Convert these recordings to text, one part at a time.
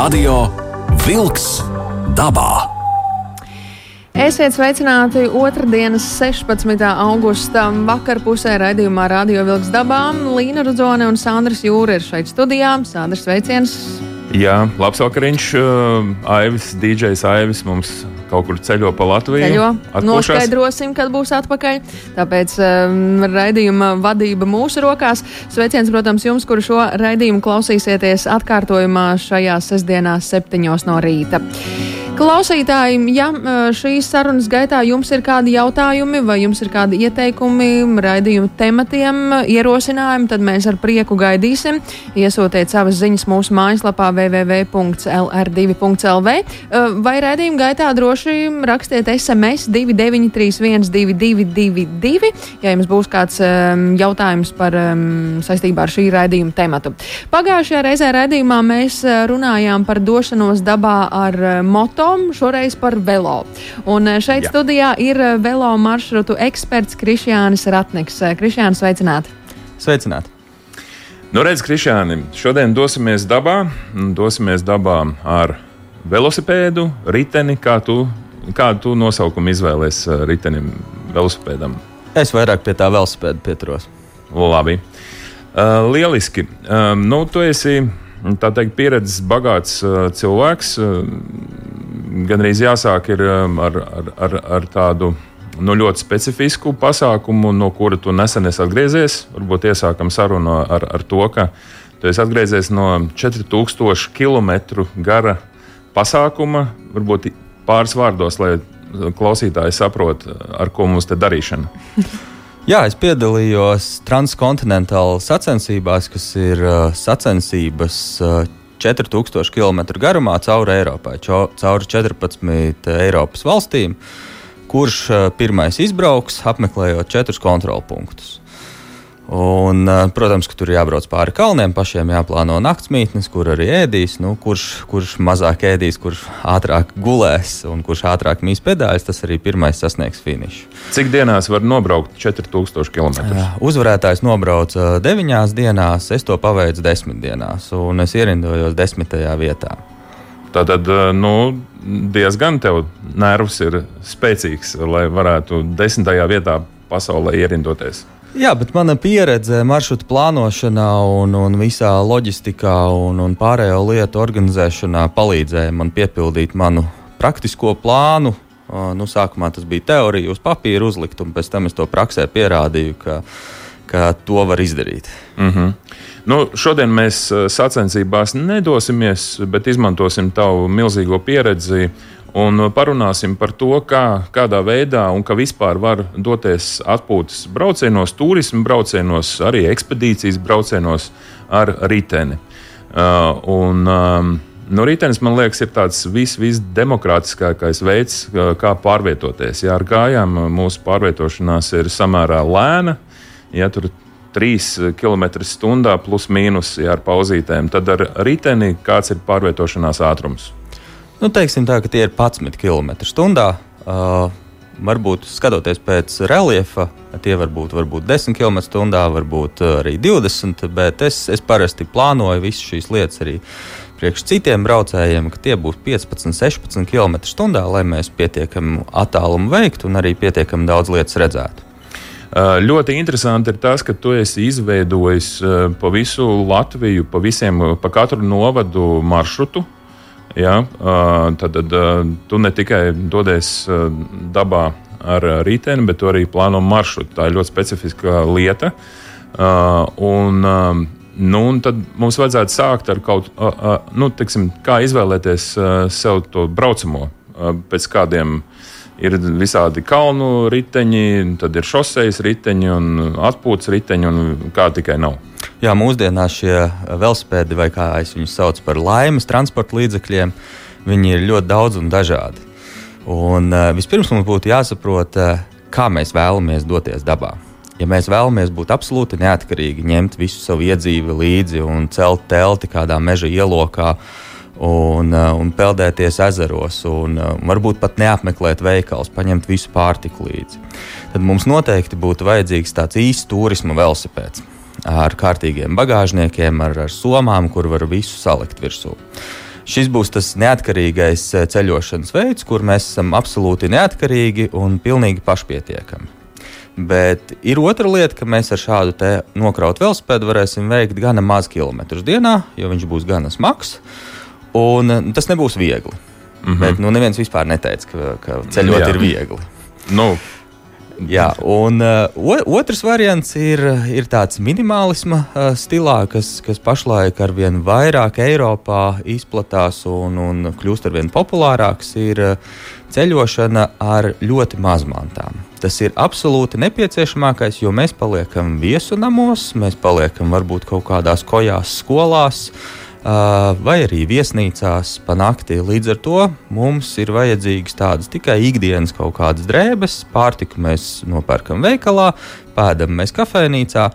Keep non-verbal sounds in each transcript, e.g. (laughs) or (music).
Radio Wolks dabā. Esiet sveicināti otrdienas 16. augusta vakarpusē raidījumā Radio Vilks dabām. Līna Rudzone un Sandrs Jūra ir šeit studijā. Sandrs, sveiciens! Jā, labs vakariņš. Uh, Aivis, DJs Aivis mums kaut kur ceļo pa Latviju. Ceļo. atpūšas. Noskaidrosim, kad būs atpakaļ. Tāpēc um, raidījuma vadība mūsu rokās. Sveiciens, protams, jums, kuru šo raidījumu klausīsieties atkārtojumā šajā sestdienā, septiņos no rīta. Klausītāji, ja šīs sarunas gaitā jums ir kādi jautājumi vai jums ir kādi ieteikumi raidījuma tematiem, ierosinājumi, tad mēs ar prieku gaidīsim. Iesūtiet savas ziņas mūsu mājaslapā www.lr2.lv vai raidījuma gaitā droši rakstiet SMS 29312222, ja jums būs kāds um, jautājums par saistībā ar šī raidījuma tematu. Pagājušajā reizē raidījumā mēs runājām par došanos dabā ar moto šoreiz par velo. Un šeit Jā. studijā ir velo maršrutu eksperts Krišjānis Ratniks. Krišjānis, sveicināti! Sveicināti! Nu, redz, Krišjāni, šodien dosimies dabā. Dosimies dabā ar velosipēdu, riteni. Kā tu, kādu tu nosaukumu izvēlējies ritenim, velosipēdam? Es vairāk pie tā velosipēda pieturos. Labi. Uh, lieliski. Uh, nu, tu esi tā teikt, pieredzes bagāts uh, cilvēks. Uh, gan arī jāsāk um, ar, ar, ar, ar tādu nu, ļoti specifisku pasākumu, no kura tu nesen esi atgriezies. Varbūt iesākam sarunu ar, ar to, ka tu esi atgriezies no 4000 km gara pasākuma. Varbūt pāris vārdos, lai klausītāji saprot, ar ko mums te darīšana. (laughs) Jā, es piedalījos transkontinentālās sacensībās, kas ir uh, sacensības uh, 4000 km garumā cauri Eiropai, cauri 14 Eiropas valstīm, kurš eh, pirmais izbrauks, apmeklējot četrus kontrolpunktus. Un, protams, ka tur ir jābrauc pāri kalniem, pašiem jāplāno naktsmītnes, kur arī ēdīs. Nu, kurš, kurš mazāk ēdīs, kurš ātrāk gulēs un kurš ātrāk mīs pedāļus, tas arī pirmais sasniegs finišu. Cik dienās var nobraukt 4000 km? Uzvarētājs nobrauca 9 dienās, es to paveicu 10 dienās, un es ierindojos 10. vietā. Tātad nu, diezgan tev nervs ir spēcīgs, lai varētu desmitajā vietā pasaulē ierindoties. Jā, bet mana pieredze maršrutu plānošanā un, un visā loģistikā un, un pārējo lietu organizēšanā palīdzēja man piepildīt manu praktisko plānu. Nu, sākumā tas bija teorija uz papīra uzlikt, un pēc tam es to praksē pierādīju, ka, ka to var izdarīt. Mm -hmm. Nu, šodien mēs sacensībās nedosimies, bet izmantosim tavu milzīgo pieredzi Un parunāsim par to, kā, kādā veidā un kā vispār var doties atpūtas braucienos, turismu braucienos, arī ekspedīcijas braucienos ar riteni. Uh, un, um, Nu, ritenis, man liekas, ir tāds vis, visdemokrātiskākais veids, kā pārvietoties. Ja ar kājām mūsu pārvietošanās ir samērā lēna, ja tur ir 3 km/h plus mīnus ja ar pauzītēm, tad ar riteni kāds ir pārvietošanās ātrums? Nu, teiksim tā, ka tie ir 11 km/h. Uh, varbūt skatoties pēc reliefa, tie var būt varbūt 10 km/h, varbūt arī 20, bet es, es parasti plānoju visas šīs lietas arī priekš citiem braucējiem, ka tie būs 15, 16 km/h, lai mēs pietiekami attālumu veiktu un arī pietiekami daudz lietas redzētu. Uh, ļoti interesanti ir tas, ka tu esi izveidojis uh, pa visu Latviju, pa visiem, pa katru novadu maršrutu, Ja, tad, tad tu ne tikai dodies dabā ar rīteni, bet arī plāno maršrutu. Tā ir ļoti specifiska lieta. Un, nu, un tad mums vajadzētu sākt ar kaut nu, teiksim, kā izvēlēties sev to braucamo pēc kādiem ir visādi kalnu riteņi, tad ir šoseis riteņi un atpūtas riteņi, un kā tikai nav. Jā, mūsdienās šie velospēdi, vai kā es viņus saucu par laimes transporta līdzekļiem, viņi ir ļoti daudz un dažādi. Un, uh, vispirms mums būtu jāsaprot, uh, kā mēs vēlamies doties dabā. Ja mēs vēlamies būt absolūti neatkarīgi, ņemt visu savu iedzīvi līdzi un celt telti kādā meža ielokā, uh, un peldēties ezeros, un uh, varbūt pat neapmeklēt veikals, paņemt visu pārtiku līdzi. Tad mums noteikti būtu vajadzīgs tāds īsts turisma velosipēds ar kārtīgiem bagāžniekiem, ar, ar somām, kur var visu salikt virsū. šis būs tas neatkarīgais ceļošanas veids, kur mēs esam absolūti neatkarīgi un pilnīgi pašpietiekami. Bet ir otra lieta, ka mēs ar šādu nokrautu velospēdu varēsim veikt gana maz kilometrus dienā, jo viņš būs gana smags. Un tas nebūs viegli. Mm -hmm. Bet nu, neviens vispār neteica, ka, ka ceļot Jā. ir viegli. Nu. Jā, un uh, otrs variants ir, ir tāds minimālisma uh, stilā, kas, kas pašlaik ar vien vairāk Eiropā izplatās un, un kļūst ar vien populārāks, ir uh, ceļošana ar ļoti mazmantām. Tas ir absolūti nepieciešamākais, jo mēs paliekam viesunamos, mēs paliekam varbūt kaut kādās kojās, skolās. Uh, vai arī viesnīcās pa nakti. Līdz ar to mums ir vajadzīgas tādas tikai ikdienas kaut kādas drēbes, pārtiku mēs nopērkam veikalā, pēdam mēs kafejnīcā.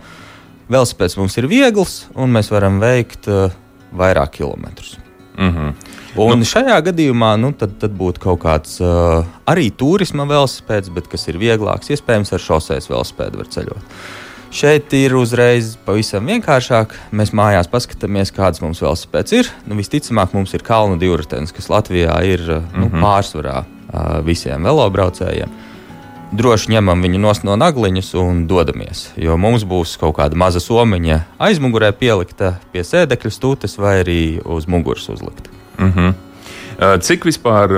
Velospēds mums ir viegls, un mēs varam veikt uh, vairāk kilometrus. Mm -hmm. Un nu, šajā gadījumā nu, tad, tad būtu kaut kāds uh, arī turisma velospēds, bet kas ir vieglāks, iespējams, ar šoseis velospēdu var ceļot. Šeit ir uzreiz pavisam vienkāršāk. Mēs mājās paskatāmies, kādas mums velosipēds ir. Nu, visticamāk, mums ir kalnu divritenis, kas Latvijā ir nu, mm -hmm. pārsvarā visiem velobraucējiem. Droši ņemam viņu no nagliņas un dodamies. Jo mums būs kaut kāda maza somiņa aizmugurē pielikta pie sēdekļa stūtes vai arī uz muguras uzlikta. Mm -hmm. Cik vispār,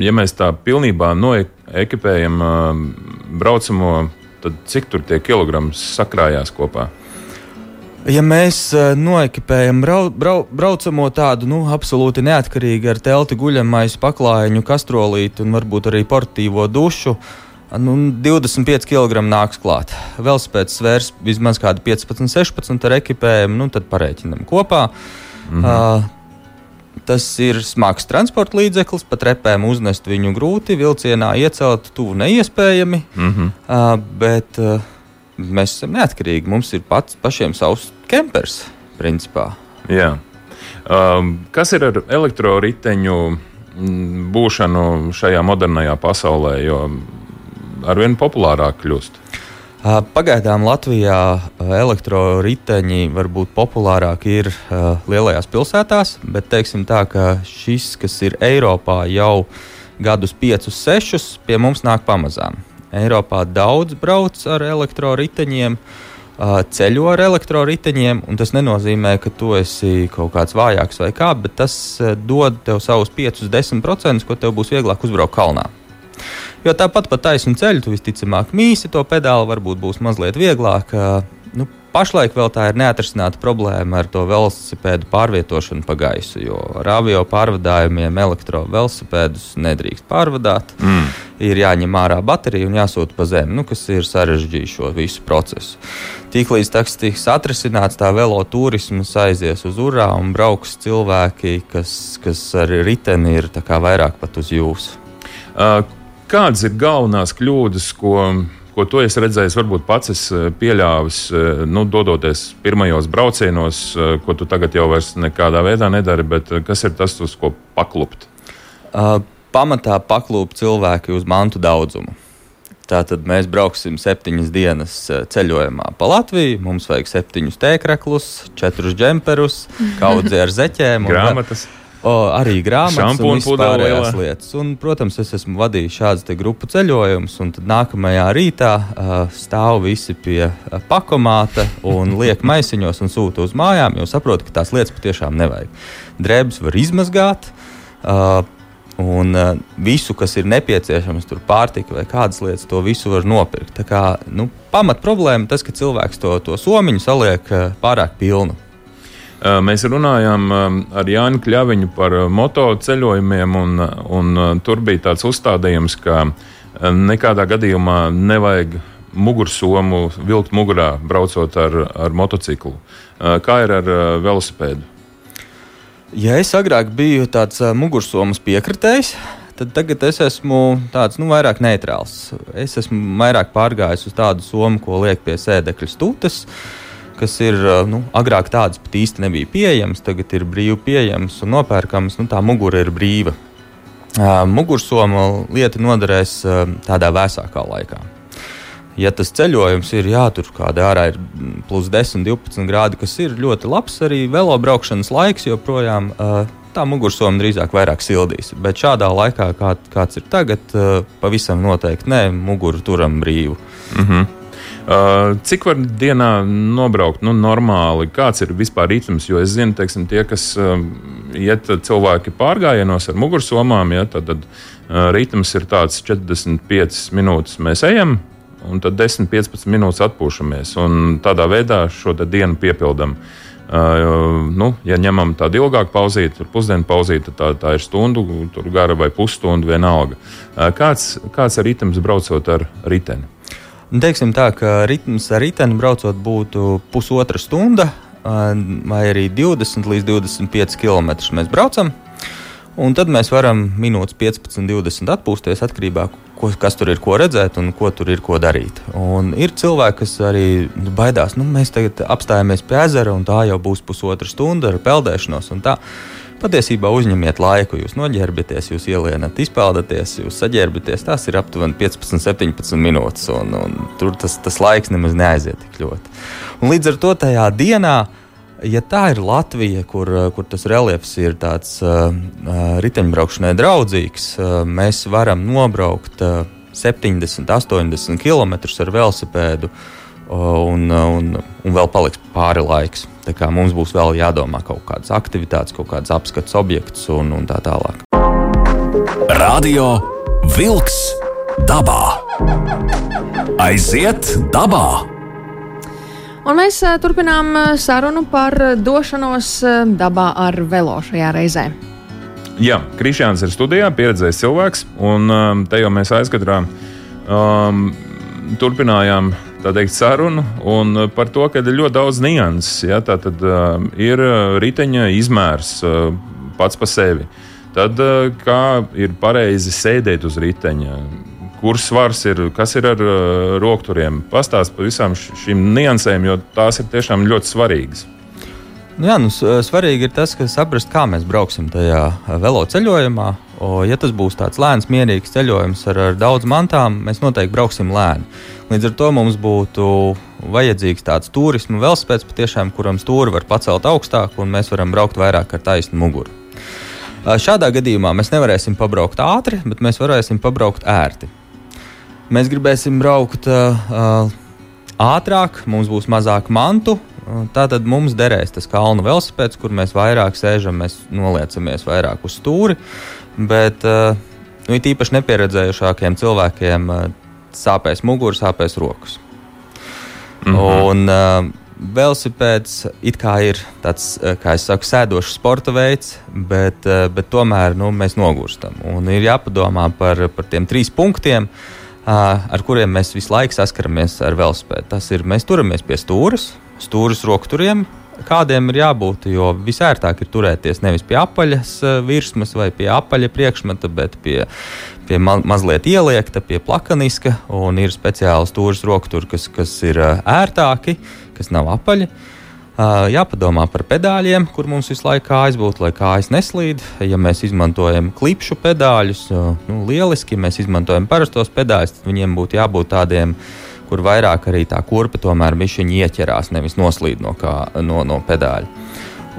ja mēs tā pilnībā noekipējam braucamo tad cik tur tie kilogrami sakrājās kopā? Ja mēs uh, noekipējam brau, brau, braucamo tādu nu, absolūti neatkarīgi ar telti guļamais paklājiņu, kastrolīti un varbūt arī portīvo dušu, nu, 25 kg nāks klāt. Vēl spēc svērs vismaz kādi 15, 16 ar ekipējumu, nu, tad pareiķinam kopā. -hmm. uh, Tas ir smags transporta līdzeklis, pat repēm uznest viņu grūti, vilcienā iecelt tuvu neiespējami. Mm -hmm. uh, bet uh, mēs esam neatkarīgi. Mums ir pats pašiem savs kempers, principā. Jā. Um, kas ir ar elektroriteņu būšanu šajā modernajā pasaulē, jo arvien populārāk kļūst? Pagaidām Latvijā elektroriteņi varbūt populārāk ir lielajās pilsētās, bet teiksim tā, ka šis, kas ir Eiropā jau gadus 5, 6, pie mums nāk pamazām. Eiropā daudz brauc ar elektroriteņiem, ceļo ar elektroriteņiem, un tas nenozīmē, ka tu esi kaut kāds vājāks vai kā, bet tas dod tev savus 5, 10%, ko tev būs vieglāk uzbraukt kalnā. Jo tāpat pa taisnu ceļu tu visticamāk mīsi to pedāli, varbūt būs mazliet vieglāk. Nu, pašlaik vēl tā ir neatrisināta problēma ar to velosipēdu pārvietošanu pa gaisu, jo ar avio pārvadājumiem elektrovelosipēdus nedrīkst pārvadāt. Mm. Ir jāņem ārā baterija un jāsūta pa zemi, nu, kas ir sarežģījis šo visu procesu. Tiklīdz tas tiks atrisināts, tā veloturisms aizies uz urā un brauks cilvēki, kas, kas ar riteni ir vairāk pat uz jūsu. Uh, Kādas ir galvenās kļūdas, ko, ko tu esi redzējis, varbūt pats esi pieļāvis, eh, nu, dodoties pirmajos braucienos, eh, ko tu tagad jau vairs nekādā veidā nedari, bet eh, kas ir tas, uz ko paklupt? Uh, pamatā paklūp cilvēki uz mantu daudzumu. Tātad mēs brauksim septiņas dienas ceļojumā pa Latviju. Mums vajag septiņus tēkraklus, četrus džemperus, kaudzi ar zeķēm. Grāmatas. Un, O, arī grāmatas un vispārējās lietas. Un, protams, es esmu vadījis šādas grupu ceļojumus, un tad nākamajā rītā uh, stāv visi pie uh, pakomāta un (laughs) liek maisiņos un sūta uz mājām, jo saprotu, ka tās lietas patiešām nevajag. Drēbes var izmazgāt. Uh, Un uh, visu, kas ir nepieciešams, tur pārtika vai kādas lietas, to visu var nopirkt. Tā kā nu, pamat problēma tas, ka cilvēks to, to somiņu saliek uh, pārāk pilnu. Mēs runājām ar Jānu Kļaviņu par motoceļojumiem, un, un tur bija tāds uzstādījums, ka nekādā gadījumā nevajag mugursomu vilkt mugurā, braucot ar, ar motociklu. Kā ir ar velosipēdu? Ja es agrāk biju tāds mugursomas piekritējs, tad tagad es esmu tāds nu, vairāk neitrāls. Es esmu vairāk pārgājis uz tādu somu, ko liek pie sēdekļa stūtes. Uh, kas ir nu, agrāk tādas pat īsti nebija pieejamas, tagad ir brīvi pieejamas un nopērkamas. Nu, tā mugura ir brīva. Mugursoma lieta noderēs tādā vēsākā laikā. Ja tas ceļojums ir jātur kādā ārā, ir plus 10, 12 grādi, kas ir ļoti labs, arī velobraukšanas laiks joprojām tā mugursoma drīzāk vairāk sildīs. Bet šādā laikā, kā, kāds ir tagad, pavisam noteikti nē, muguru turam brīvu. Mm -hmm. Cik var dienā nobraukt nu, normāli? Kāds ir vispār ritms? Jo es zinu, teiksim, tie, kas iet cilvēki pārgājienos ar mugursomām, ja, tad, tad ritms ir tāds 45 minūtes mēs ejam, un tad 10-15 minūtes atpūšamies. Tādā veidā šo dienu piepildām. Uh, nu, ja ņemam tādu ilgāku pauzīti, tad pusdienu pauzīti, tā, tā ir stundu, gara vai pusstundu vienalga. Uh, kāds, kāds ir ritms braucot ar riteni? Nu, teiksim tā, ka ritms ar riteni braucot būtu pusotra stunda, uh, vai arī 20 līdz 25 km mēs braucam. Un tad mēs varam minūtes 15, 20 atpūsties atkarībā no ko, kas tur ir ko redzēt un ko tur ir ko darīt. Un ir cilvēki, kas arī baidās, nu, mēs tagad apstājamies pie ezera, un tā jau būs pusotra stunda ar peldēšanos. Patiesībā uzņemiet laiku, jūs noģērbieties, jūs ielienat, izpeldaties, jūs saģērbieties. Tas ir aptuveni 15, 17 minūtes, un, un tur tas, tas laiks nemaz neaiziet tik ļoti. Un līdz ar to tajā dienā uh, ja tā ir Latvija, kur, kur tas reliefs ir tāds uh, riteņbraukšanai draudzīgs, uh, mēs varam nobraukt uh, 70, 80 km ar velosipēdu, un, un, un vēl paliks pāri laiks. Tā kā mums būs vēl jādomā kaut kādas aktivitātes, kaut kādas apskates objekts un, un tā tālāk. Radio Wolks dabā. Aiziet dabā! Un mēs uh, turpinām sarunu par došanos dabā ar velo šajā reizē. Jā, Krišjāns ir studijā, pieredzējis cilvēks, un te jau mēs aizkadrā um, turpinājām teikt, sarunu par to, ka ir ļoti daudz nianses. Ja, tā tad uh, ir riteņa izmērs uh, pats par sevi. Tad uh, kā ir pareizi sēdēt uz riteņa, kur svars ir, kas ir ar uh, rokturiem. Pastāst par visām šīm niansēm, jo tās ir tiešām ļoti svarīgas. Nu jā, nu, svarīgi ir tas, ka saprast, kā mēs brauksim tajā uh, velo ceļojumā. O, ja tas būs tāds lēns, mierīgs ceļojums ar, ar daudz mantām, mēs noteikti brauksim lēni. Līdz ar to mums būtu vajadzīgs tāds turismu velospēks, kuram stūri var pacelt augstāk, un mēs varam braukt vairāk ar taisnu muguru. Uh, šādā gadījumā mēs nevarēsim pabraukt ātri, bet mēs varēsim pabraukt ērti. Mēs gribēsim braukt uh, ātrāk, mums būs mazāk mantu. Tātad mums derēs tas kalnu velosipēds, kur mēs vairāk sēžam, mēs noliecamies vairāk uz stūri. Bet uh, nu, it īpaši nepieredzējušākiem cilvēkiem uh, sāpēs muguras, sāpēs rokas. Mm -hmm. Un uh, velosipēds it kā ir tāds, kā es saku, sēdošs sporta veids, bet, uh, bet tomēr nu, mēs nogurstam. Un ir jāpadomā par, par tiem trīs punktiem. Uh, ar kuriem mēs visu laiku saskaramies ar velospēdu. Tas ir, mēs turamies pie stūres, stūres rokturiem. Kādiem ir jābūt, jo visērtāk ir turēties nevis pie apaļas virsmas vai pie apaļa priekšmeta, bet pie, pie ma mazliet ieliekta, pie plakaniska. Un ir speciāli stūres rokturi, kas, kas ir ērtāki, kas nav apaļi. Uh, Jāpadomā par pedāļiem, kur mums visu laiku kājas būtu, lai kājas neslīd. Ja mēs izmantojam klipšu pedāļus, nu, lieliski, ja mēs izmantojam parastos pedāļus, tad viņiem būtu jābūt tādiem, kur vairāk arī tā kurpe tomēr bišķiņi ieķerās, nevis noslīd no, kā, no, no pedāļa.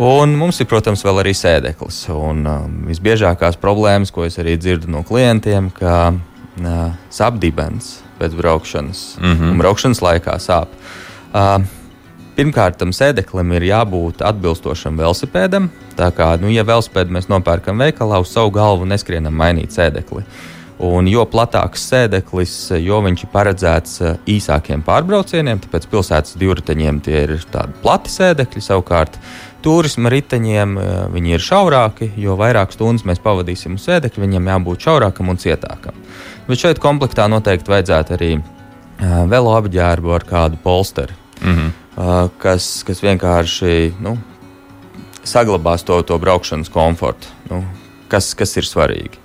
Un mums ir, protams, vēl arī sēdeklis. Un, um, visbiežākās problēmas, ko es arī dzirdu no klientiem, ka uh, sāp dibens pēc braukšanas, mm -hmm. un braukšanas laikā sāp. Uh, Pirmkārt, tam sēdeklim ir jābūt atbilstošam velosipēdam. Tā kā, nu, ja velosipēdu mēs nopērkam veikalā, uz savu galvu neskrienam mainīt sēdekli. Un jo platāks sēdeklis, jo viņš ir paredzēts eh, īsākiem pārbraucieniem, tāpēc pilsētas divriteņiem tie ir tādi plati sēdekļi. Savukārt, turisma riteņiem eh, viņi ir šaurāki, jo vairāk stundas mēs pavadīsim uz sēdekļa, viņam jābūt šaurākam un cietākam. Bet šeit komplektā noteikti vajadzētu arī uh, velo apģērbu ar kādu polsteri. Mm -hmm kas, kas vienkārši nu, saglabās to, to braukšanas komfortu, nu, kas, kas ir svarīgi.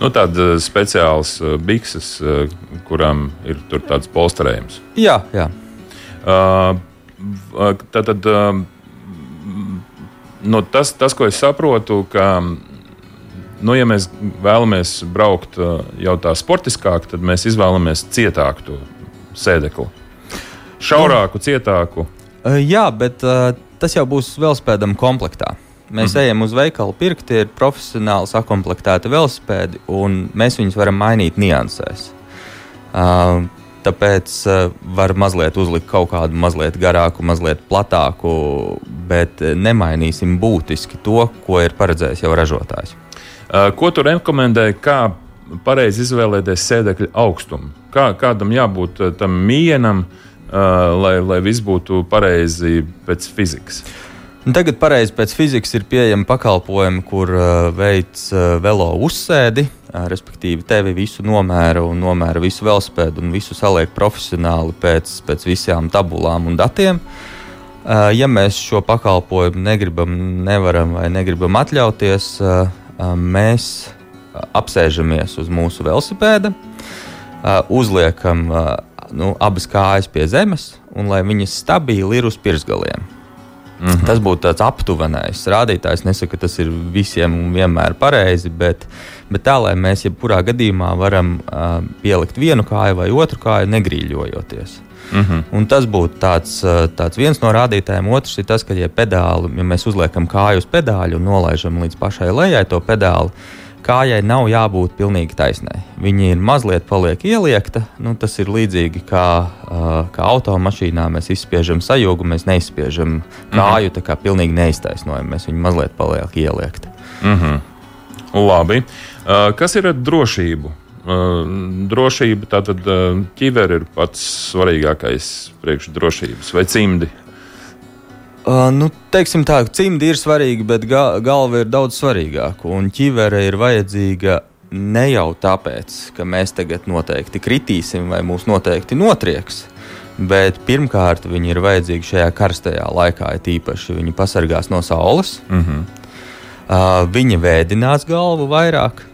Nu, Tādas speciālas bikses, kurām ir tāds polsterējums. Jā, jā. Tad, tad nu, tas, tas, ko es saprotu, ka, nu, ja mēs vēlamies braukt jau tā sportiskāk, tad mēs izvēlamies cietāku sēdekli. Šaurāku, cietāku. Jā, bet tas jau būs velospēdam komplektā. Mēs mm. ejam uz veikalu pirkt, tie ir profesionāli sakomplektēti velosipēdi, un mēs viņus varam mainīt niansēs. Uh, Tāpēc uh, var mazliet uzlikt kaut kādu mazliet garāku, mazliet platāku, bet nemainīsim būtiski to, ko ir paredzējis jau ražotājs. Uh, ko tu rekomendēji, kā pareizi izvēlēties sēdekļa augstumu? Kā, kādam jābūt tam mījenam, uh, lai, lai viss būtu pareizi pēc fizikas? Uh, Un tagad pareizi pēc fizikas ir pieejami pakalpojumi, kur uh, veids uh, velo uzsēdi, uh, respektīvi tevi visu nomēra un nomēra visu velospēdu un visu saliek profesionāli pēc, pēc visām tabulām un datiem. Uh, ja mēs šo pakalpojumu negribam, nevaram vai negribam atļauties, uh, uh, mēs apsēžamies uz mūsu velosipēda, uh, uzliekam uh, nu, abas kājas pie zemes un lai viņas stabili ir uz pirksgaliem. Mm -hmm. Tas būtu tāds aptuvenais rādītājs. Nesaku, ka tas ir visiem un vienmēr pareizi, bet, bet tā, lai mēs jebkurā gadījumā varam uh, pielikt vienu kāju vai otru kāju, negrīļojoties. Mm -hmm. Un tas būtu tāds, tāds viens no rādītājiem. Otrs ir tas, ka, ja, pedāli, ja mēs uzliekam kāju uz pedāļu un nolaižam līdz pašai lejai to pedāli, kājai nav jābūt pilnīgi taisnai. Viņa ir mazliet paliek ieliekta. Nu, tas ir līdzīgi kā, uh, kā automašīnā. Mēs izspiežam sajūgu, mēs neizspiežam kāju, mm -hmm. tā kā pilnīgi neiztaisnojam. Mēs viņu mazliet paliek ieliekta. Mm -hmm. Labi. Uh, kas ir ar drošību? Uh, drošība, tātad ķiver ir pats svarīgākais priekšdrošības vai cimdi. Uh, nu, teiksim tā, cimdi ir svarīgi, bet ga galva ir daudz svarīgāka. Un ķivere ir vajadzīga ne jau tāpēc, ka mēs tagad noteikti kritīsim vai mūs noteikti notrieks. Bet pirmkārt, viņi ir vajadzīgi šajā karstajā laikā, it īpaši viņi pasargās no saules. Mm -hmm. uh, viņi vēdinās galvu vairāk,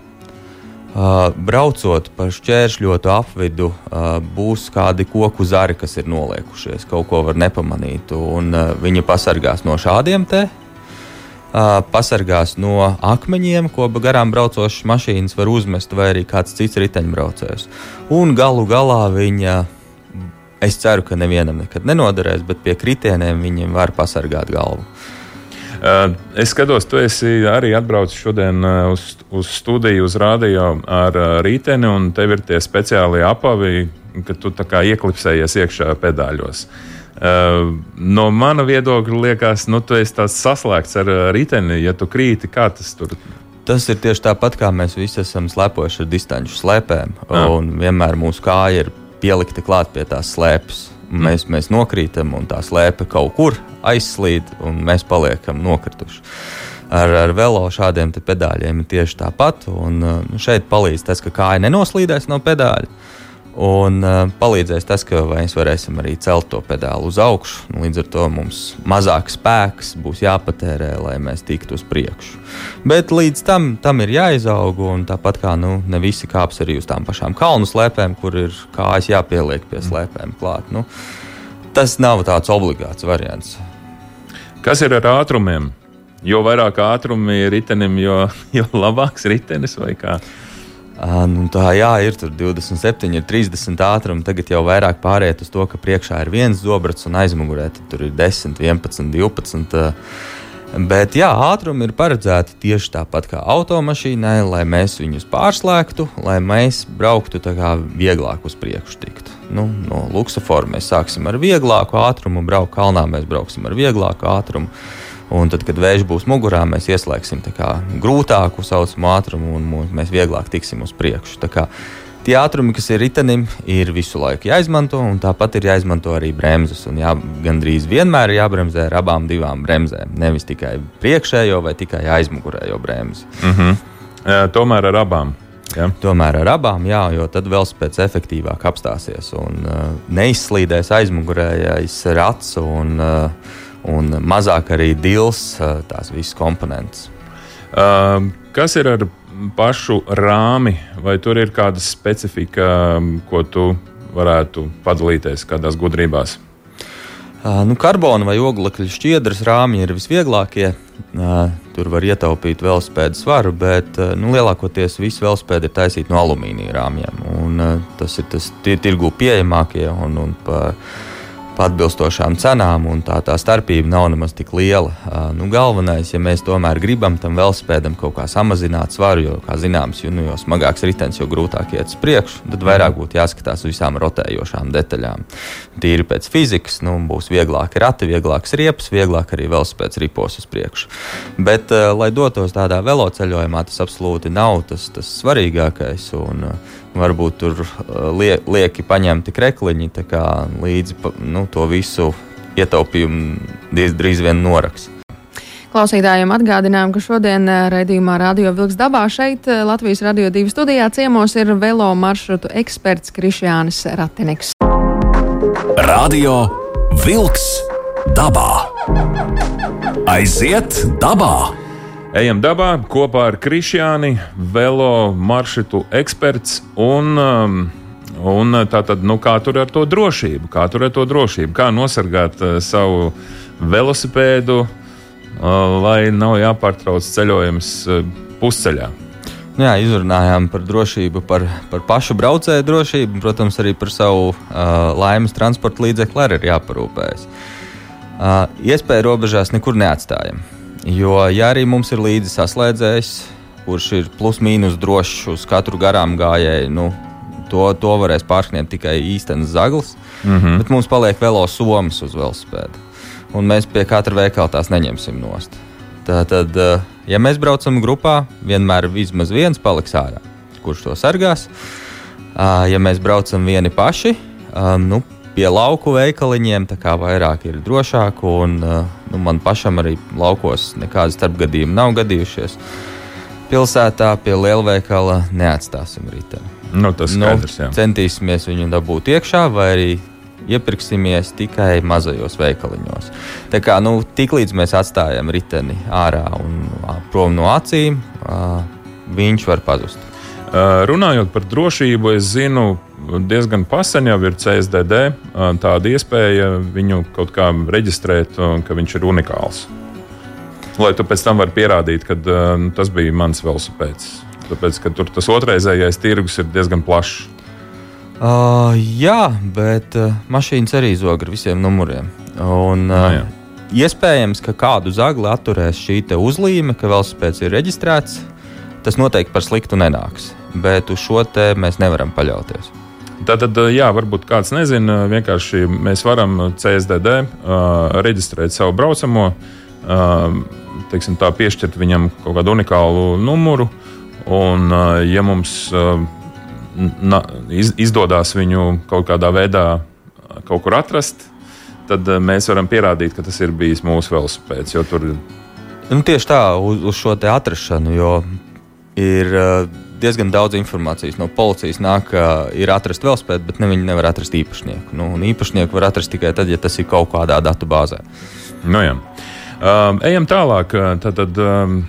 braucot pa šķēršļotu apvidu, uh, būs kādi koku zari, kas ir noliekušies, kaut ko var nepamanīt. Uh, viņi pasargās no šādiem te. Uh, pasargās no akmeņiem, ko garām braucošas mašīnas var uzmest, vai arī kāds cits riteņbraucējs. Un galu galā viņa, es ceru, ka nevienam nekad nenoderēs, bet pie kritieniem viņiem var pasargāt galvu. Eh, es skatos, tu esi arī atbraucis šodien eh, uz, uz studiju, uz rādio ar eh, rīteni, un tev ir tie speciālie apavi, ka tu tā kā ieklipsējies iekšā pedāļos. No mana viedokļa liekas, nu, tu esi tāds saslēgts ar riteni, ja tu krīti, kā tas tur ir. Tas ir tieši tāpat, kā mēs visi esam slēpojuši ar distanču slēpēm. Ah. Vienmēr mūsu kāja ir pielikta klāt pie tās slēpes. Mm. Mēs, mēs nokrītam, un tā slēpe kaut kur aizslīd, un mēs paliekam nokrituši. Ar, ar velo šādiem pedāļiem ir tieši tāpat. Un, nu, šeit palīdz tas, ka kāja nenoslīdēs no pedāļa. Un uh, palīdzēs tas, ka mēs varēsim arī celt to pedāli uz augšu. Nu, līdz ar to mums mazāk spēks būs jāpatērē, lai mēs tiktu uz priekšu. Bet līdz tam, tam ir jāizaug, un tāpat kā nu, ne visi kāps arī uz tām pašām kalnu slēpēm, kur ir kājas jāpieliek pie slēpēm klāt. Nu, tas nav tāds obligāts variants. Kas ir ar ātrumiem? Jo vairāk ātrumi ir ritenim, jo, jo labāks ritenis vai kā? Nu, tā jā, ir 27, ir 30 ātrumi. Tagad jau vairāk pāriet uz to, ka priekšā ir viens zobrats un aizmugurē tur ir 10, 11, 12. Bet jā, ātrumi ir paredzēti tieši tāpat kā automašīnai, lai mēs viņus pārslēgtu, lai mēs brauktu vieglāk uz priekšu. Tiktu. Nu, no luksusforma mēs sāksim ar vieglāku ātrumu, braukt kalnā mēs brauksim ar vieglāku ātrumu. Un tad, kad vējš būs mugurā, mēs ieslēgsim grūtāku saucamu ātrumu un mēs vieglāk tiksim uz priekšu. Tie ātrumi, kas ir ritenim, ir visu laiku jāizmanto, un tāpat ir jāizmanto arī bremzes. Jā, gandrīz vienmēr ir jābremzē ar abām divām bremzēm. Nevis tikai priekšējo vai tikai aizmugurējo bremzi. Mm -hmm. Jā, tomēr ar abām. Ja. Tomēr ar abām, jā, jo tad vēl spēc efektīvāk apstāsies un uh, neizslīdēs aizmugurējais rats. Un, uh, un mazāk arī dils tās visas komponentes. Uh, kas ir ar pašu rāmi, vai tur ir kāda specifika, ko tu varētu padalīties kādās gudrībās? Uh, nu, karbona vai oglekļa šķiedras rāmji ir visvieglākie. Uh, tur var ietaupīt velospēdu svaru, bet nu, lielākoties visi velospēdi ir taisīti no alumīnija rāmjiem. Un, tas ir tas tirgu pieejamākie un, un par pa atbilstošām cenām, un tā, tā starpība nav nemaz tik liela. Nu, galvenais, ja mēs tomēr gribam tam velosipēdam kaut kā samazināt svaru, jo, kā zināms, jo, nu, jo smagāks ritenis, jo grūtāk iet uz priekšu, tad vairāk būtu jāskatās uz visām rotējošām detaļām. Tīri pēc fizikas, nu, būs vieglāk rati, vieglāks riepas, vieglāk arī velosipēds ripos uz priekšu. Bet, lai dotos tādā veloceļojumā, tas absolūti nav tas, tas svarīgākais. Un, varbūt tur uh, lie, lieki paņemti krekliņi, kā līdzi nu, to visu ietaupījumu diez drīz vien noraks. Klausītājiem atgādinājām, ka šodien uh, raidījumā Radio Vilks dabā šeit uh, Latvijas Radio 2 studijā ciemos ir velo maršrutu eksperts Krišjānis Ratiniks. Radio Vilks dabā. Aiziet dabā! Ejam dabā kopā ar Krišjāni, velo maršrutu eksperts. Un, um, un tātad, nu, kā tur ar to drošību, kā tur ar to drošību, kā nosargāt uh, savu velosipēdu, uh, lai nav jāpārtrauc ceļojums uh, pusceļā. Jā, izrunājām par drošību, par, par pašu braucēju drošību, protams, arī par savu uh, laimes transporta līdzekli arī ir jāparūpējas. Uh, iespēju robežās nekur neatstājam. Jo, ja arī mums ir līdzi saslēdzējs, kurš ir plus mīnus drošs uz katru garām gājēju, nu, to, to varēs pārsniegt tikai īstenis zaglis. Mm -hmm. Bet mums paliek velo somas uz velosipēda. Un mēs pie katra veikala tās neņemsim nost. Tātad, eh, ja mēs braucam grupā, vienmēr vismaz viens paliks ārā, kurš to sargās. Ja mēs braucam vieni paši, nu, pie lauku veikaliņiem, tā kā vairāk ir drošāk. Un, uh, nu, man pašam arī laukos nekādi starpgadījumi nav gadījušies. Pilsētā pie lielveikala neatstāsim riteni. Nu, tas nu, skaidrs, jā. centīsimies viņu dabūt iekšā, vai arī iepirksimies tikai mazajos veikaliņos. Tā kā nu, tiklīdz mēs atstājam riteni ārā un prom no acīm, viņš var pazust. Runājot par drošību, es zinu, diezgan pasen jau ir CSDD tāda iespēja viņu kaut kā reģistrēt, ka viņš ir unikāls. Lai tu pēc tam vari pierādīt, ka nu, tas bija mans velosipēds. Tāpēc, ka tur tas otrreizējais tirgus ir diezgan plašs. Uh, jā, bet uh, mašīnas arī zog ar visiem numuriem. Un, uh, no, iespējams, ka kādu zagli atturēs šī uzlīme, ka velosipēds ir reģistrēts. Tas noteikti par sliktu nenāks, bet uz šo te mēs nevaram paļauties. Tātad, jā, varbūt kāds nezina, vienkārši mēs varam CSDD uh, reģistrēt savu braucamo, uh, teiksim, tā, piešķirt viņam kaut kādu unikālu numuru. Un, uh, ja mums uh, na, iz, izdodas viņu kaut kādā veidā kaut kur atrast, tad uh, mēs varam pierādīt, ka tas ir bijis mūsu velosipēds. Tur... Nu, tieši tā, uz, uz šo atrašanu, jo ir uh, diezgan daudz informācijas. No policijas nāk, ir atrasta velospēda, bet ne, viņi nevar atrast īpašnieku. Nu, īpašnieku var atrast tikai tad, ja tas ir kaut kādā datu bāzē. Nu, jā. um, ejam tālāk. Tad, tad, um,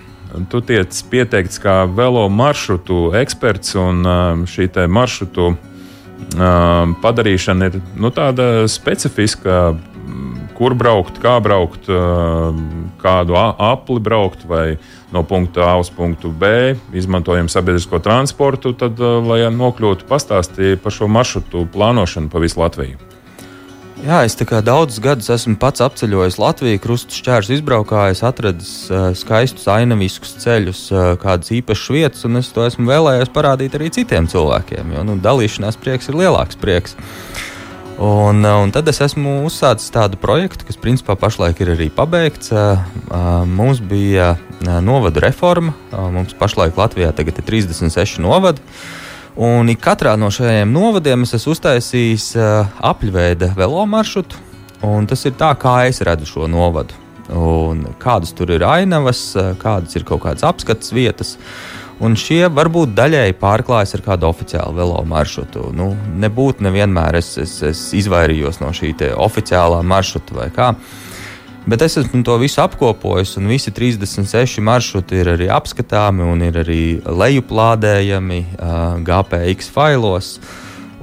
tu tiec pieteikts kā velo maršrutu eksperts, un um, šī maršrutu um, padarīšana ir nu, tāda specifiska. Kur braukt, kā braukt, kādu apli braukt, vai no punkta A uz punktu B, izmantojam sabiedrisko transportu, tad, eh, lai nokļūtu, pastāstīja par šo maršrutu plānošanu pa visu Latviju. Jā, es daudzus gadus esmu pats apceļojis Latviju, krustu šķērs izbraukājis, atradis uh, skaistus ainaviskus ceļus, uh, kādas īpašas vietas, un es to esmu vēlējies parādīt arī citiem cilvēkiem, jo nu, dalīšanās prieks ir lielāks prieks. Un, un tad es esmu uzsācis tādu projektu, kas principā pašlaik ir arī pabeigts. Mums bija novada reforma. Mums pašlaik Latvijā ir 36 novadi. Un katrā no šiem novadiem es esmu uztaisījis apļveida velo maršrutu. Tas ir tā, kā es redzu šo novadu. Un kādas tur ir ainavas, kādas ir kaut kādas apskates vietas. Un šie varbūt daļēji pārklājas ar kādu oficiālu velo maršrutu. Nu, nebūtu nevienmēr es, es, es izvairījos no šī oficiālā maršruta vai kā. Bet es esmu to visu apkopojis, un visi 36 maršruti ir arī apskatāmi un ir arī lejuplādējami uh, GPX failos,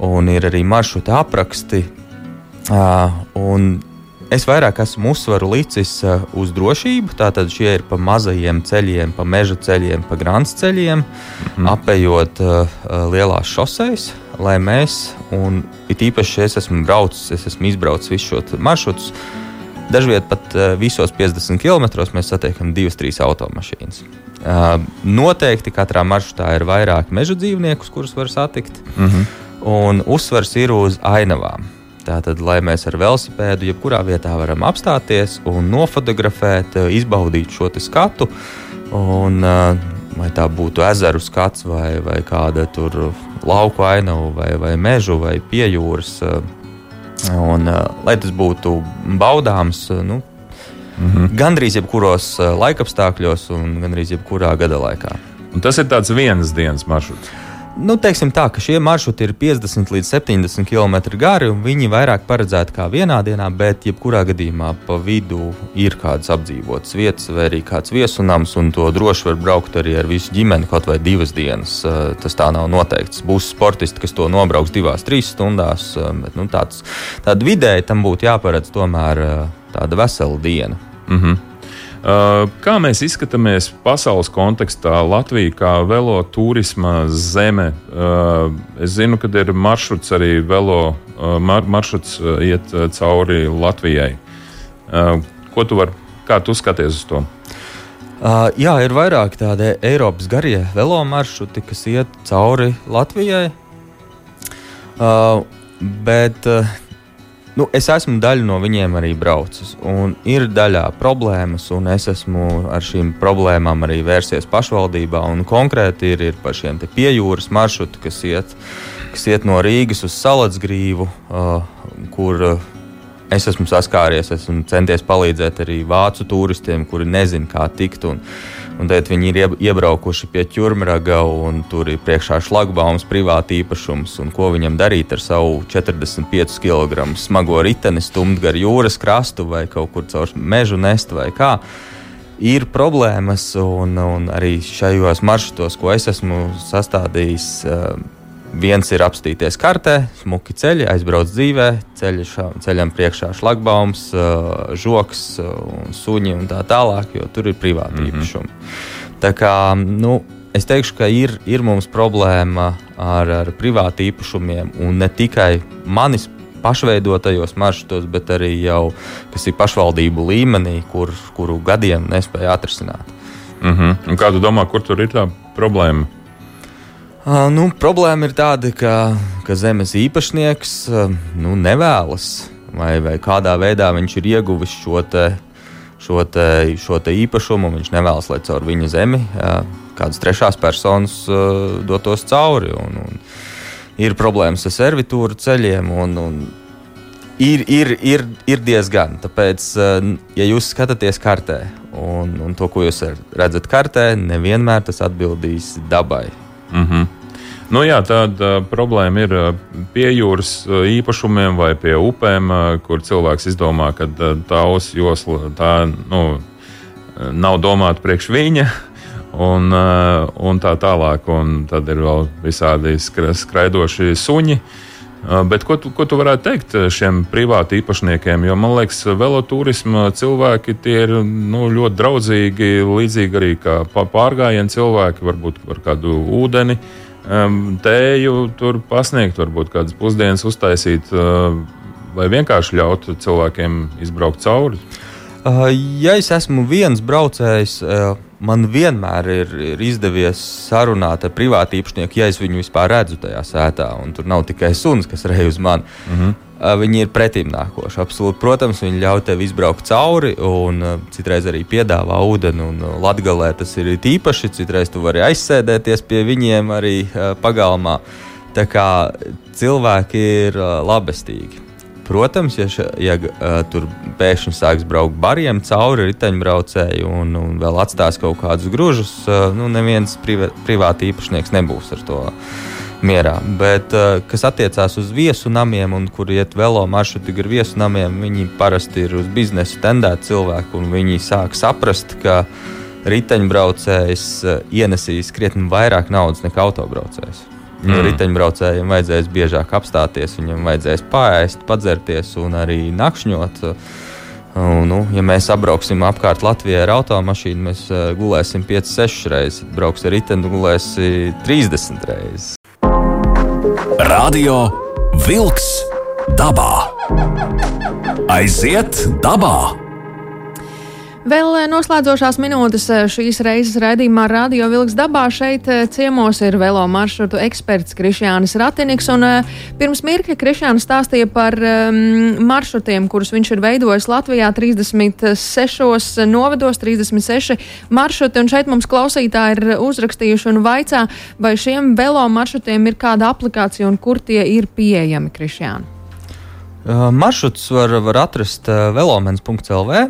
un ir arī maršruta apraksti. Uh, Es vairāk esmu uzsvaru licis uh, uz drošību. Tātad šie ir pa mazajiem ceļiem, pa meža ceļiem, pa grāmatas ceļiem, mm -hmm. apējot uh, uh, lielās šoseis. lai mēs, un it īpaši es esmu braucis, es esmu izbraucis visu šo maršrutu, dažviet pat uh, visos 50 km mēs satiekam divas, trīs automašīnas. Uh, noteikti katrā maršrutā ir vairāk meža dzīvniekus, kurus var satikt, mm -hmm. un uzsvers ir uz ainavām. Tātad, lai mēs ar velosipēdu jebkurā vietā varam apstāties un nofotografēt, izbaudīt šo skatu. Un, uh, vai tā būtu ezeru skats, vai, vai kāda tur lauku ainava, vai, vai mežu, vai pie jūras. Un, lai tas būtu baudāms, nu, mm -hmm. gandrīz jebkuros laikapstākļos un gandrīz jebkurā gada laikā. Un tas ir tāds vienas dienas maršruts. Nu, teiksim tā, ka šie maršruti ir 50 līdz 70 km gari, un viņi vairāk paredzēti kā vienā dienā, bet jebkurā gadījumā pa vidu ir kādas apdzīvotas vietas, vai arī kāds viesunams, un to droši var braukt arī ar visu ģimeni kaut vai divas dienas. Eh, tas tā nav noteikts. Būs sportisti, kas to nobrauks divās, trīs stundās, eh, bet nu, tāds, tāda vidēji tam būtu jāparedz tomēr eh, tāda vesela diena. Mm -hmm. Uh, kā mēs izskatāmies pasaules kontekstā, Latvija kā velo turisma zeme? Uh, es zinu, ka ir maršruts arī velo uh, mar maršruts iet cauri Latvijai. Ko tu vari, kā tu skaties uz to? Uh, jā, ir vairāk tādi Eiropas garie velo maršruti, kas iet cauri Latvijai. Uh, bet uh, Nu, es esmu daļa no viņiem arī braucis. Ir daļā problēmas, un es esmu ar šīm problēmām arī vērsies pašvaldībā. Konkrēti ir, ir par šiem piejūras maršrutu, kas iet, kas iet no Rīgas uz Salacgrīvu, uh, kur uh, es esmu saskāries, esmu centies palīdzēt arī vācu turistiem, kuri nezina, kā tikt. Un, Un tad viņi ir iebraukuši pie ķurmraga, un tur ir priekšā šlagbaums, privāti īpašums. Un ko viņam darīt ar savu 45 kg smago riteni, stumt gar jūras krastu vai kaut kur caur mežu nest vai kā. Ir problēmas, un, un arī šajos maršrutos, ko es esmu sastādījis, Viens ir apstīties kartē, smuki ceļi, aizbraukt dzīvē, ceļš, ceļam priekšā šlagbaums, žoks, suņi un tā tālāk, jo tur ir privāti mm -hmm. īpašumi. Tā kā, nu, es teikšu, ka ir, ir mums problēma ar, ar privāti īpašumiem un ne tikai manis pašveidotajos maršrutos, bet arī jau, kas ir pašvaldību līmenī, kur, kuru gadiem nespēja atrisināt. Mm -hmm. Un kā tu domā, kur tur ir tā problēma? Uh, nu, problēma ir tāda, ka, ka zemes īpašnieks uh, nu, nevēlas, vai, vai kādā veidā viņš ir ieguvis šo, te, šo, te, šo te īpašumu. Viņš nevēlas, lai caur viņa zemi uh, kādas trešās personas dotos cauri. Un, un ir problēmas ar servitūru ceļiem. Un, un ir, ir, ir, ir diezgan. Tāpēc, ja jūs skatāties kartē un, un to, ko jūs redzat kartē, nevienmēr tas atbildīs dabai. Mm -hmm. Nu, jā, tāda problēma ir pie jūras īpašumiem vai pie upēm, kur cilvēks izdomā, ka osu josla tā, nu, nav domāta priekš viņa. Un, un tā tālāk, un tad ir vēl visādi skraidoši suņi. Bet ko tu, ko tu varētu teikt šiem privāti īpašniekiem? Jo man liekas, veloturisma cilvēki ir nu, ļoti draudzīgi, līdzīgi arī kā pārgājienu cilvēki, varbūt ar kādu ūdeni. Uh, tēju tur pasniegt, varbūt kādas pusdienas uztaisīt, vai vienkārši ļaut cilvēkiem izbraukt cauri? Ja es esmu viens braucējs, man vienmēr ir, ir izdevies sarunāt ar privātu īpašnieku, ja es viņu vispār redzu tajā sētā. Tur nav tikai suns, kas reizē uz mani. Mm -hmm. Viņi ir pretim nākoši. Absolūti, protams, viņi ļauj tev izbraukt cauri, un citreiz arī piedāvā ūdeni. Latvijā tas ir īpaši. Citreiz tu vari aizsēdēties pie viņiem arī pagalmā. Tā kā cilvēki ir labestīgi. Protams, ja, ša, ja uh, tur pēkšņi sāks braukt bariem cauri riteņbraucēju un, un vēl atstās kaut kādus gružus, uh, nu, neviens privā, privāti īpašnieks nebūs ar to mierā. Bet, uh, kas attiecās uz viesu namiem, un kur iet velo maršruti ar viesu namiem, viņi parasti ir uz biznesu tendēti cilvēki, un viņi sāk saprast, ka riteņbraucējs ienesīs krietni vairāk naudas nekā autobraucējs. Mm. Riteņbraucējiem vajadzēs biežāk apstāties, viņam vajadzēs pāriest, padzerties un arī nakšņot. Un, nu, ja mēs apbrauksim apkārt Latvijai ar automašīnu, mēs uh, gulēsim 5-6 reizes. Brauks ar riteni, gulēsim 30 reizes. Radio Wolks dabā. Aiziet dabā! Vēl eh, noslēdzošās minūtes eh, šīs reizes raidījumā Radio Vilks dabā šeit eh, ciemos ir velo maršrutu eksperts Krišjānis Ratiniks. Un, pirms mirkļa Krišjānis stāstīja par um, maršrutiem, kurus viņš ir veidojis Latvijā 36 novados, 36 maršruti. Un šeit mums klausītāji ir uzrakstījuši un vaicā, vai šiem velo maršrutiem ir kāda aplikācija un kur tie ir pieejami Krišjāni. Uh, maršrutus var, var atrast velomens.lv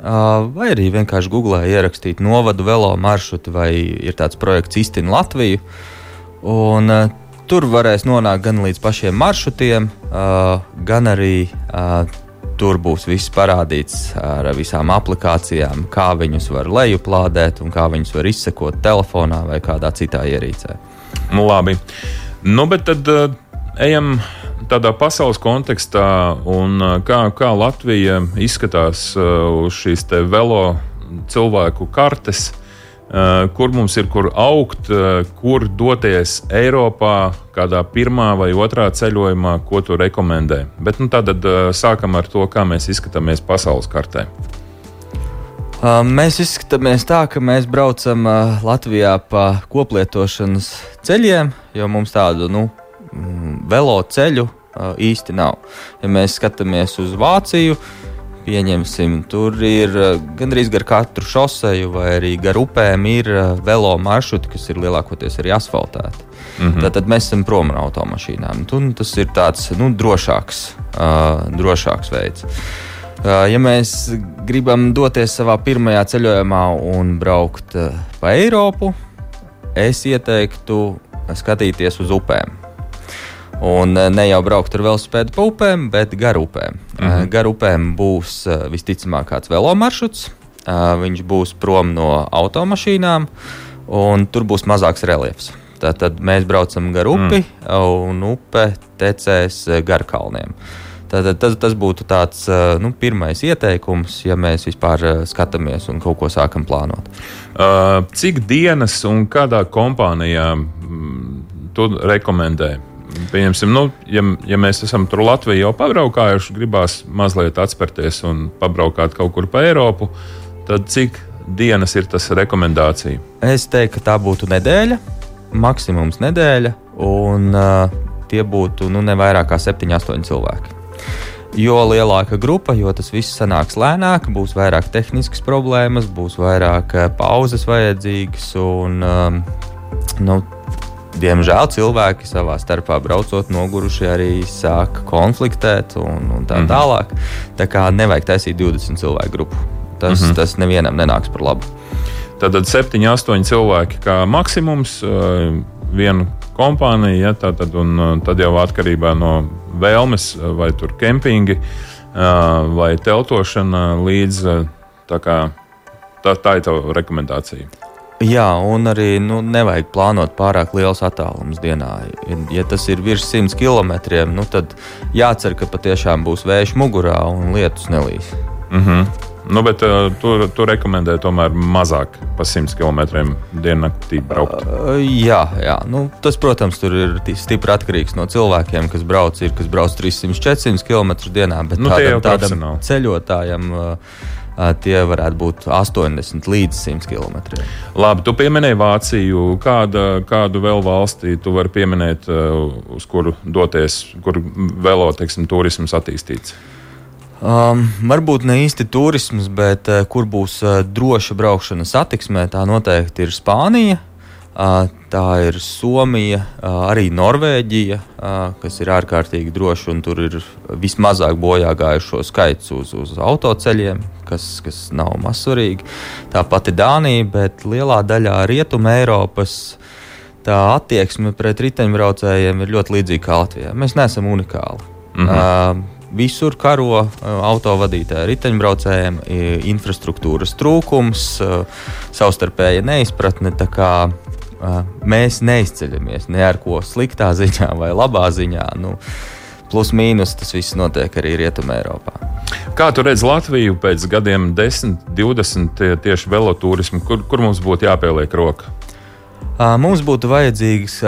vai arī vienkārši googlē ierakstīt novadu velo maršrutu, vai ir tāds projekts Istina Latviju. Un, uh, tur varēs nonākt gan līdz pašiem maršrutiem, uh, gan arī uh, tur būs viss parādīts ar visām aplikācijām, kā viņus var lejuplādēt un kā viņus var izsekot telefonā vai kādā citā ierīcē. Nu, labi. Nu, bet tad uh, ejam tādā pasaules kontekstā, un kā, kā Latvija izskatās uz šīs velo cilvēku kartes, kur mums ir kur augt, kur doties Eiropā, kādā pirmā vai otrā ceļojumā, ko tu rekomendē. Bet nu, tad sākam ar to, kā mēs izskatāmies pasaules kartē. Mēs izskatāmies tā, ka mēs braucam Latvijā pa koplietošanas ceļiem, jo mums tādu nu, Mm, velo ceļu īsti nav. Ja mēs skatāmies uz Vāciju, pieņemsim, tur ir gandrīz gar katru šoseju vai arī gar upēm ir velo maršruti, kas ir lielākoties arī asfaltēti. Mm -hmm. Tad mēs esam prom no automašīnām. Tur tas ir tāds nu, drošāks, uh, drošāks veids. Uh, ja mēs gribam doties savā pirmajā ceļojumā un braukt uh, pa Eiropu, es ieteiktu skatīties uz upēm. Un eh, ne jau braukt ar velospēdu pa upēm, bet gar upēm. Mm -hmm. Gar upēm būs eh, visticamāk kāds velo maršruts. Viņš būs prom no automašīnām, un tur būs mazāks reliefs. Tad mēs braucam gar upi, mm. un upe tecēs gar kalniem. Tātad tas, tas būtu tāds nu, pirmais ieteikums, ja mēs vispār skatāmies un kaut ko sākam plānot. Uh, cik dienas un kādā kompānijā mm, tu rekomendē? Pieņemsim, nu, ja, ja mēs esam tur Latvijā jau pabraukājuši, gribās mazliet atspērties un pabraukāt kaut kur pa Eiropu, tad cik dienas ir tas rekomendācija? Es teiktu, ka tā būtu nedēļa, maksimums nedēļa, un uh, tie būtu nu, ne vairāk kā 7, 8 cilvēki. Jo lielāka grupa, jo tas viss sanāks lēnāk, būs vairāk tehniskas problēmas, būs vairāk pauzes vajadzīgas. Un, um, nu, diemžēl cilvēki savā starpā braucot, noguruši arī sāk konfliktēt un, un tā mm -hmm. tālāk. Tā kā nevajag taisīt 20 cilvēku grupu. Tas, mm -hmm. tas nevienam nenāks par labu. Tātad 7, 8 cilvēki kā maksimums, viena kompānija, ja, tātad, un tad jau atkarībā no vēlmes, vai tur kempingi, vai teltošana līdz tā kā tā, tā ir tā rekomendācija. Jā, un arī nu, nevajag plānot pārāk liels attālums dienā. Ja tas ir virs 100 km, nu, tad jācer, ka patiešām būs vējš mugurā un lietus nelīs. Mm -hmm. Nu, bet uh, tur tu rekomendē tomēr mazāk pa 100 km diennaktī braukt. Uh, jā, jā. Nu, tas, protams, ir stipri atkarīgs no cilvēkiem, kas brauc, ir, kas brauc 300-400 km dienā. Bet nu, tādam, tādam ceļotājam. Uh, tie varētu būt 80 līdz 100 km. Labi, tu pieminēji Vāciju. Kāda, kādu vēl valsti tu vari pieminēt, uz kuru doties, kur velo teiksim, turisms attīstīts? Um, varbūt ne īsti turisms, bet uh, kur būs uh, droša braukšana satiksmē, tā noteikti ir Spānija. Tā ir Somija, arī Norvēģija, kas ir ārkārtīgi droša, un tur ir vismazāk bojā gājušo skaits uz, uz autoceļiem, kas, kas nav mazsvarīgi. Tāpat ir Dānija, bet lielā daļā Rietumē Eiropas tā attieksme pret riteņbraucējiem ir ļoti līdzīga kā Latvijā. Mēs neesam unikāli. Mm -hmm. Visur karo autovadītāji, riteņbraucējiem, infrastruktūras trūkums, savstarpēja neizpratne mēs neizceļamies ne ar ko sliktā ziņā vai labā ziņā. Nu, plus mīnus tas viss notiek arī Rietumē, Eiropā. Kā tu redzi Latviju pēc gadiem, 10, 20 tieši velotūrismu, kur, kur mums būtu jāpieliek roka? Mums būtu vajadzīgs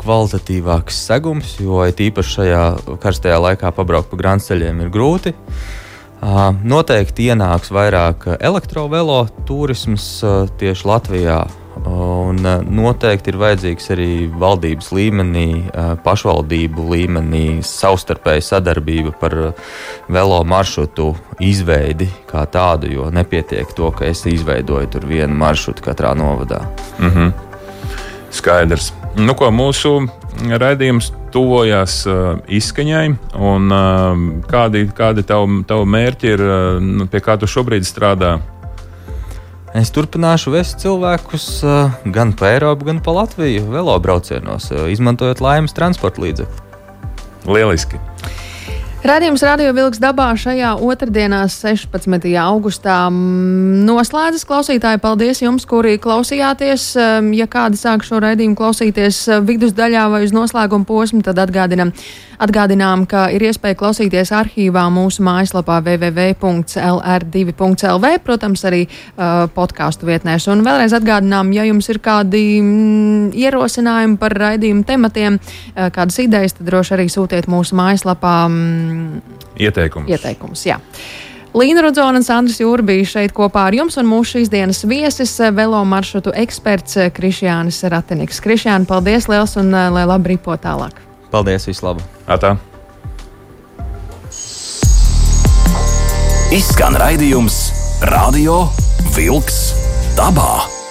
kvalitatīvāks segums, jo īpaši šajā karstajā laikā pabraukt pa grāmatceļiem ir grūti. Noteikti ienāks vairāk elektrovelo turisms tieši Latvijā. Un noteikti ir vajadzīgs arī valdības līmenī, pašvaldību līmenī savstarpēja sadarbība par velo maršrutu izveidi kā tādu, jo nepietiek to, ka es izveidoju tur vienu maršrutu katrā novadā. Mm -hmm. Skaidrs. Nu, ko, mūsu raidījums tuvojās uh, izskaņai, un uh, kādi, kādi tavi tav mērķi ir, uh, pie kā tu šobrīd strādā? Es turpināšu vest cilvēkus uh, gan pa Eiropu, gan pa Latviju velobraucienos, uh, izmantojot laimes transporta līdzekli. Lieliski! Radījums Radio Vilks dabā šajā otrdienā, 16. augustā, noslēdzas klausītāji. Paldies jums, kuri klausījāties. Ja kādi sāk šo raidījumu klausīties vidusdaļā vai uz noslēguma posmu, tad atgādinam, atgādinām, ka ir iespēja klausīties arhīvā mūsu mājaslapā www.lr2.lv, protams, arī uh, podkāstu vietnēs. Un vēlreiz atgādinām, ja jums ir kādi mm, ierosinājumi par raidījumu tematiem, uh, kādas idejas, tad droši arī sūtiet mūsu mājaslapā. Mm, ieteikumus. ieteikumus jā. Līna Rudzona un Sandrs Jūra bija šeit kopā ar jums, un mūsu šīs dienas viesis - velo maršrutu eksperts Krišjānis Rateniks. Krišjāni, paldies liels un lai labi ripo tālāk. Paldies, vislabāk! Atā. Izskan raidījums Radio Vilks dabā.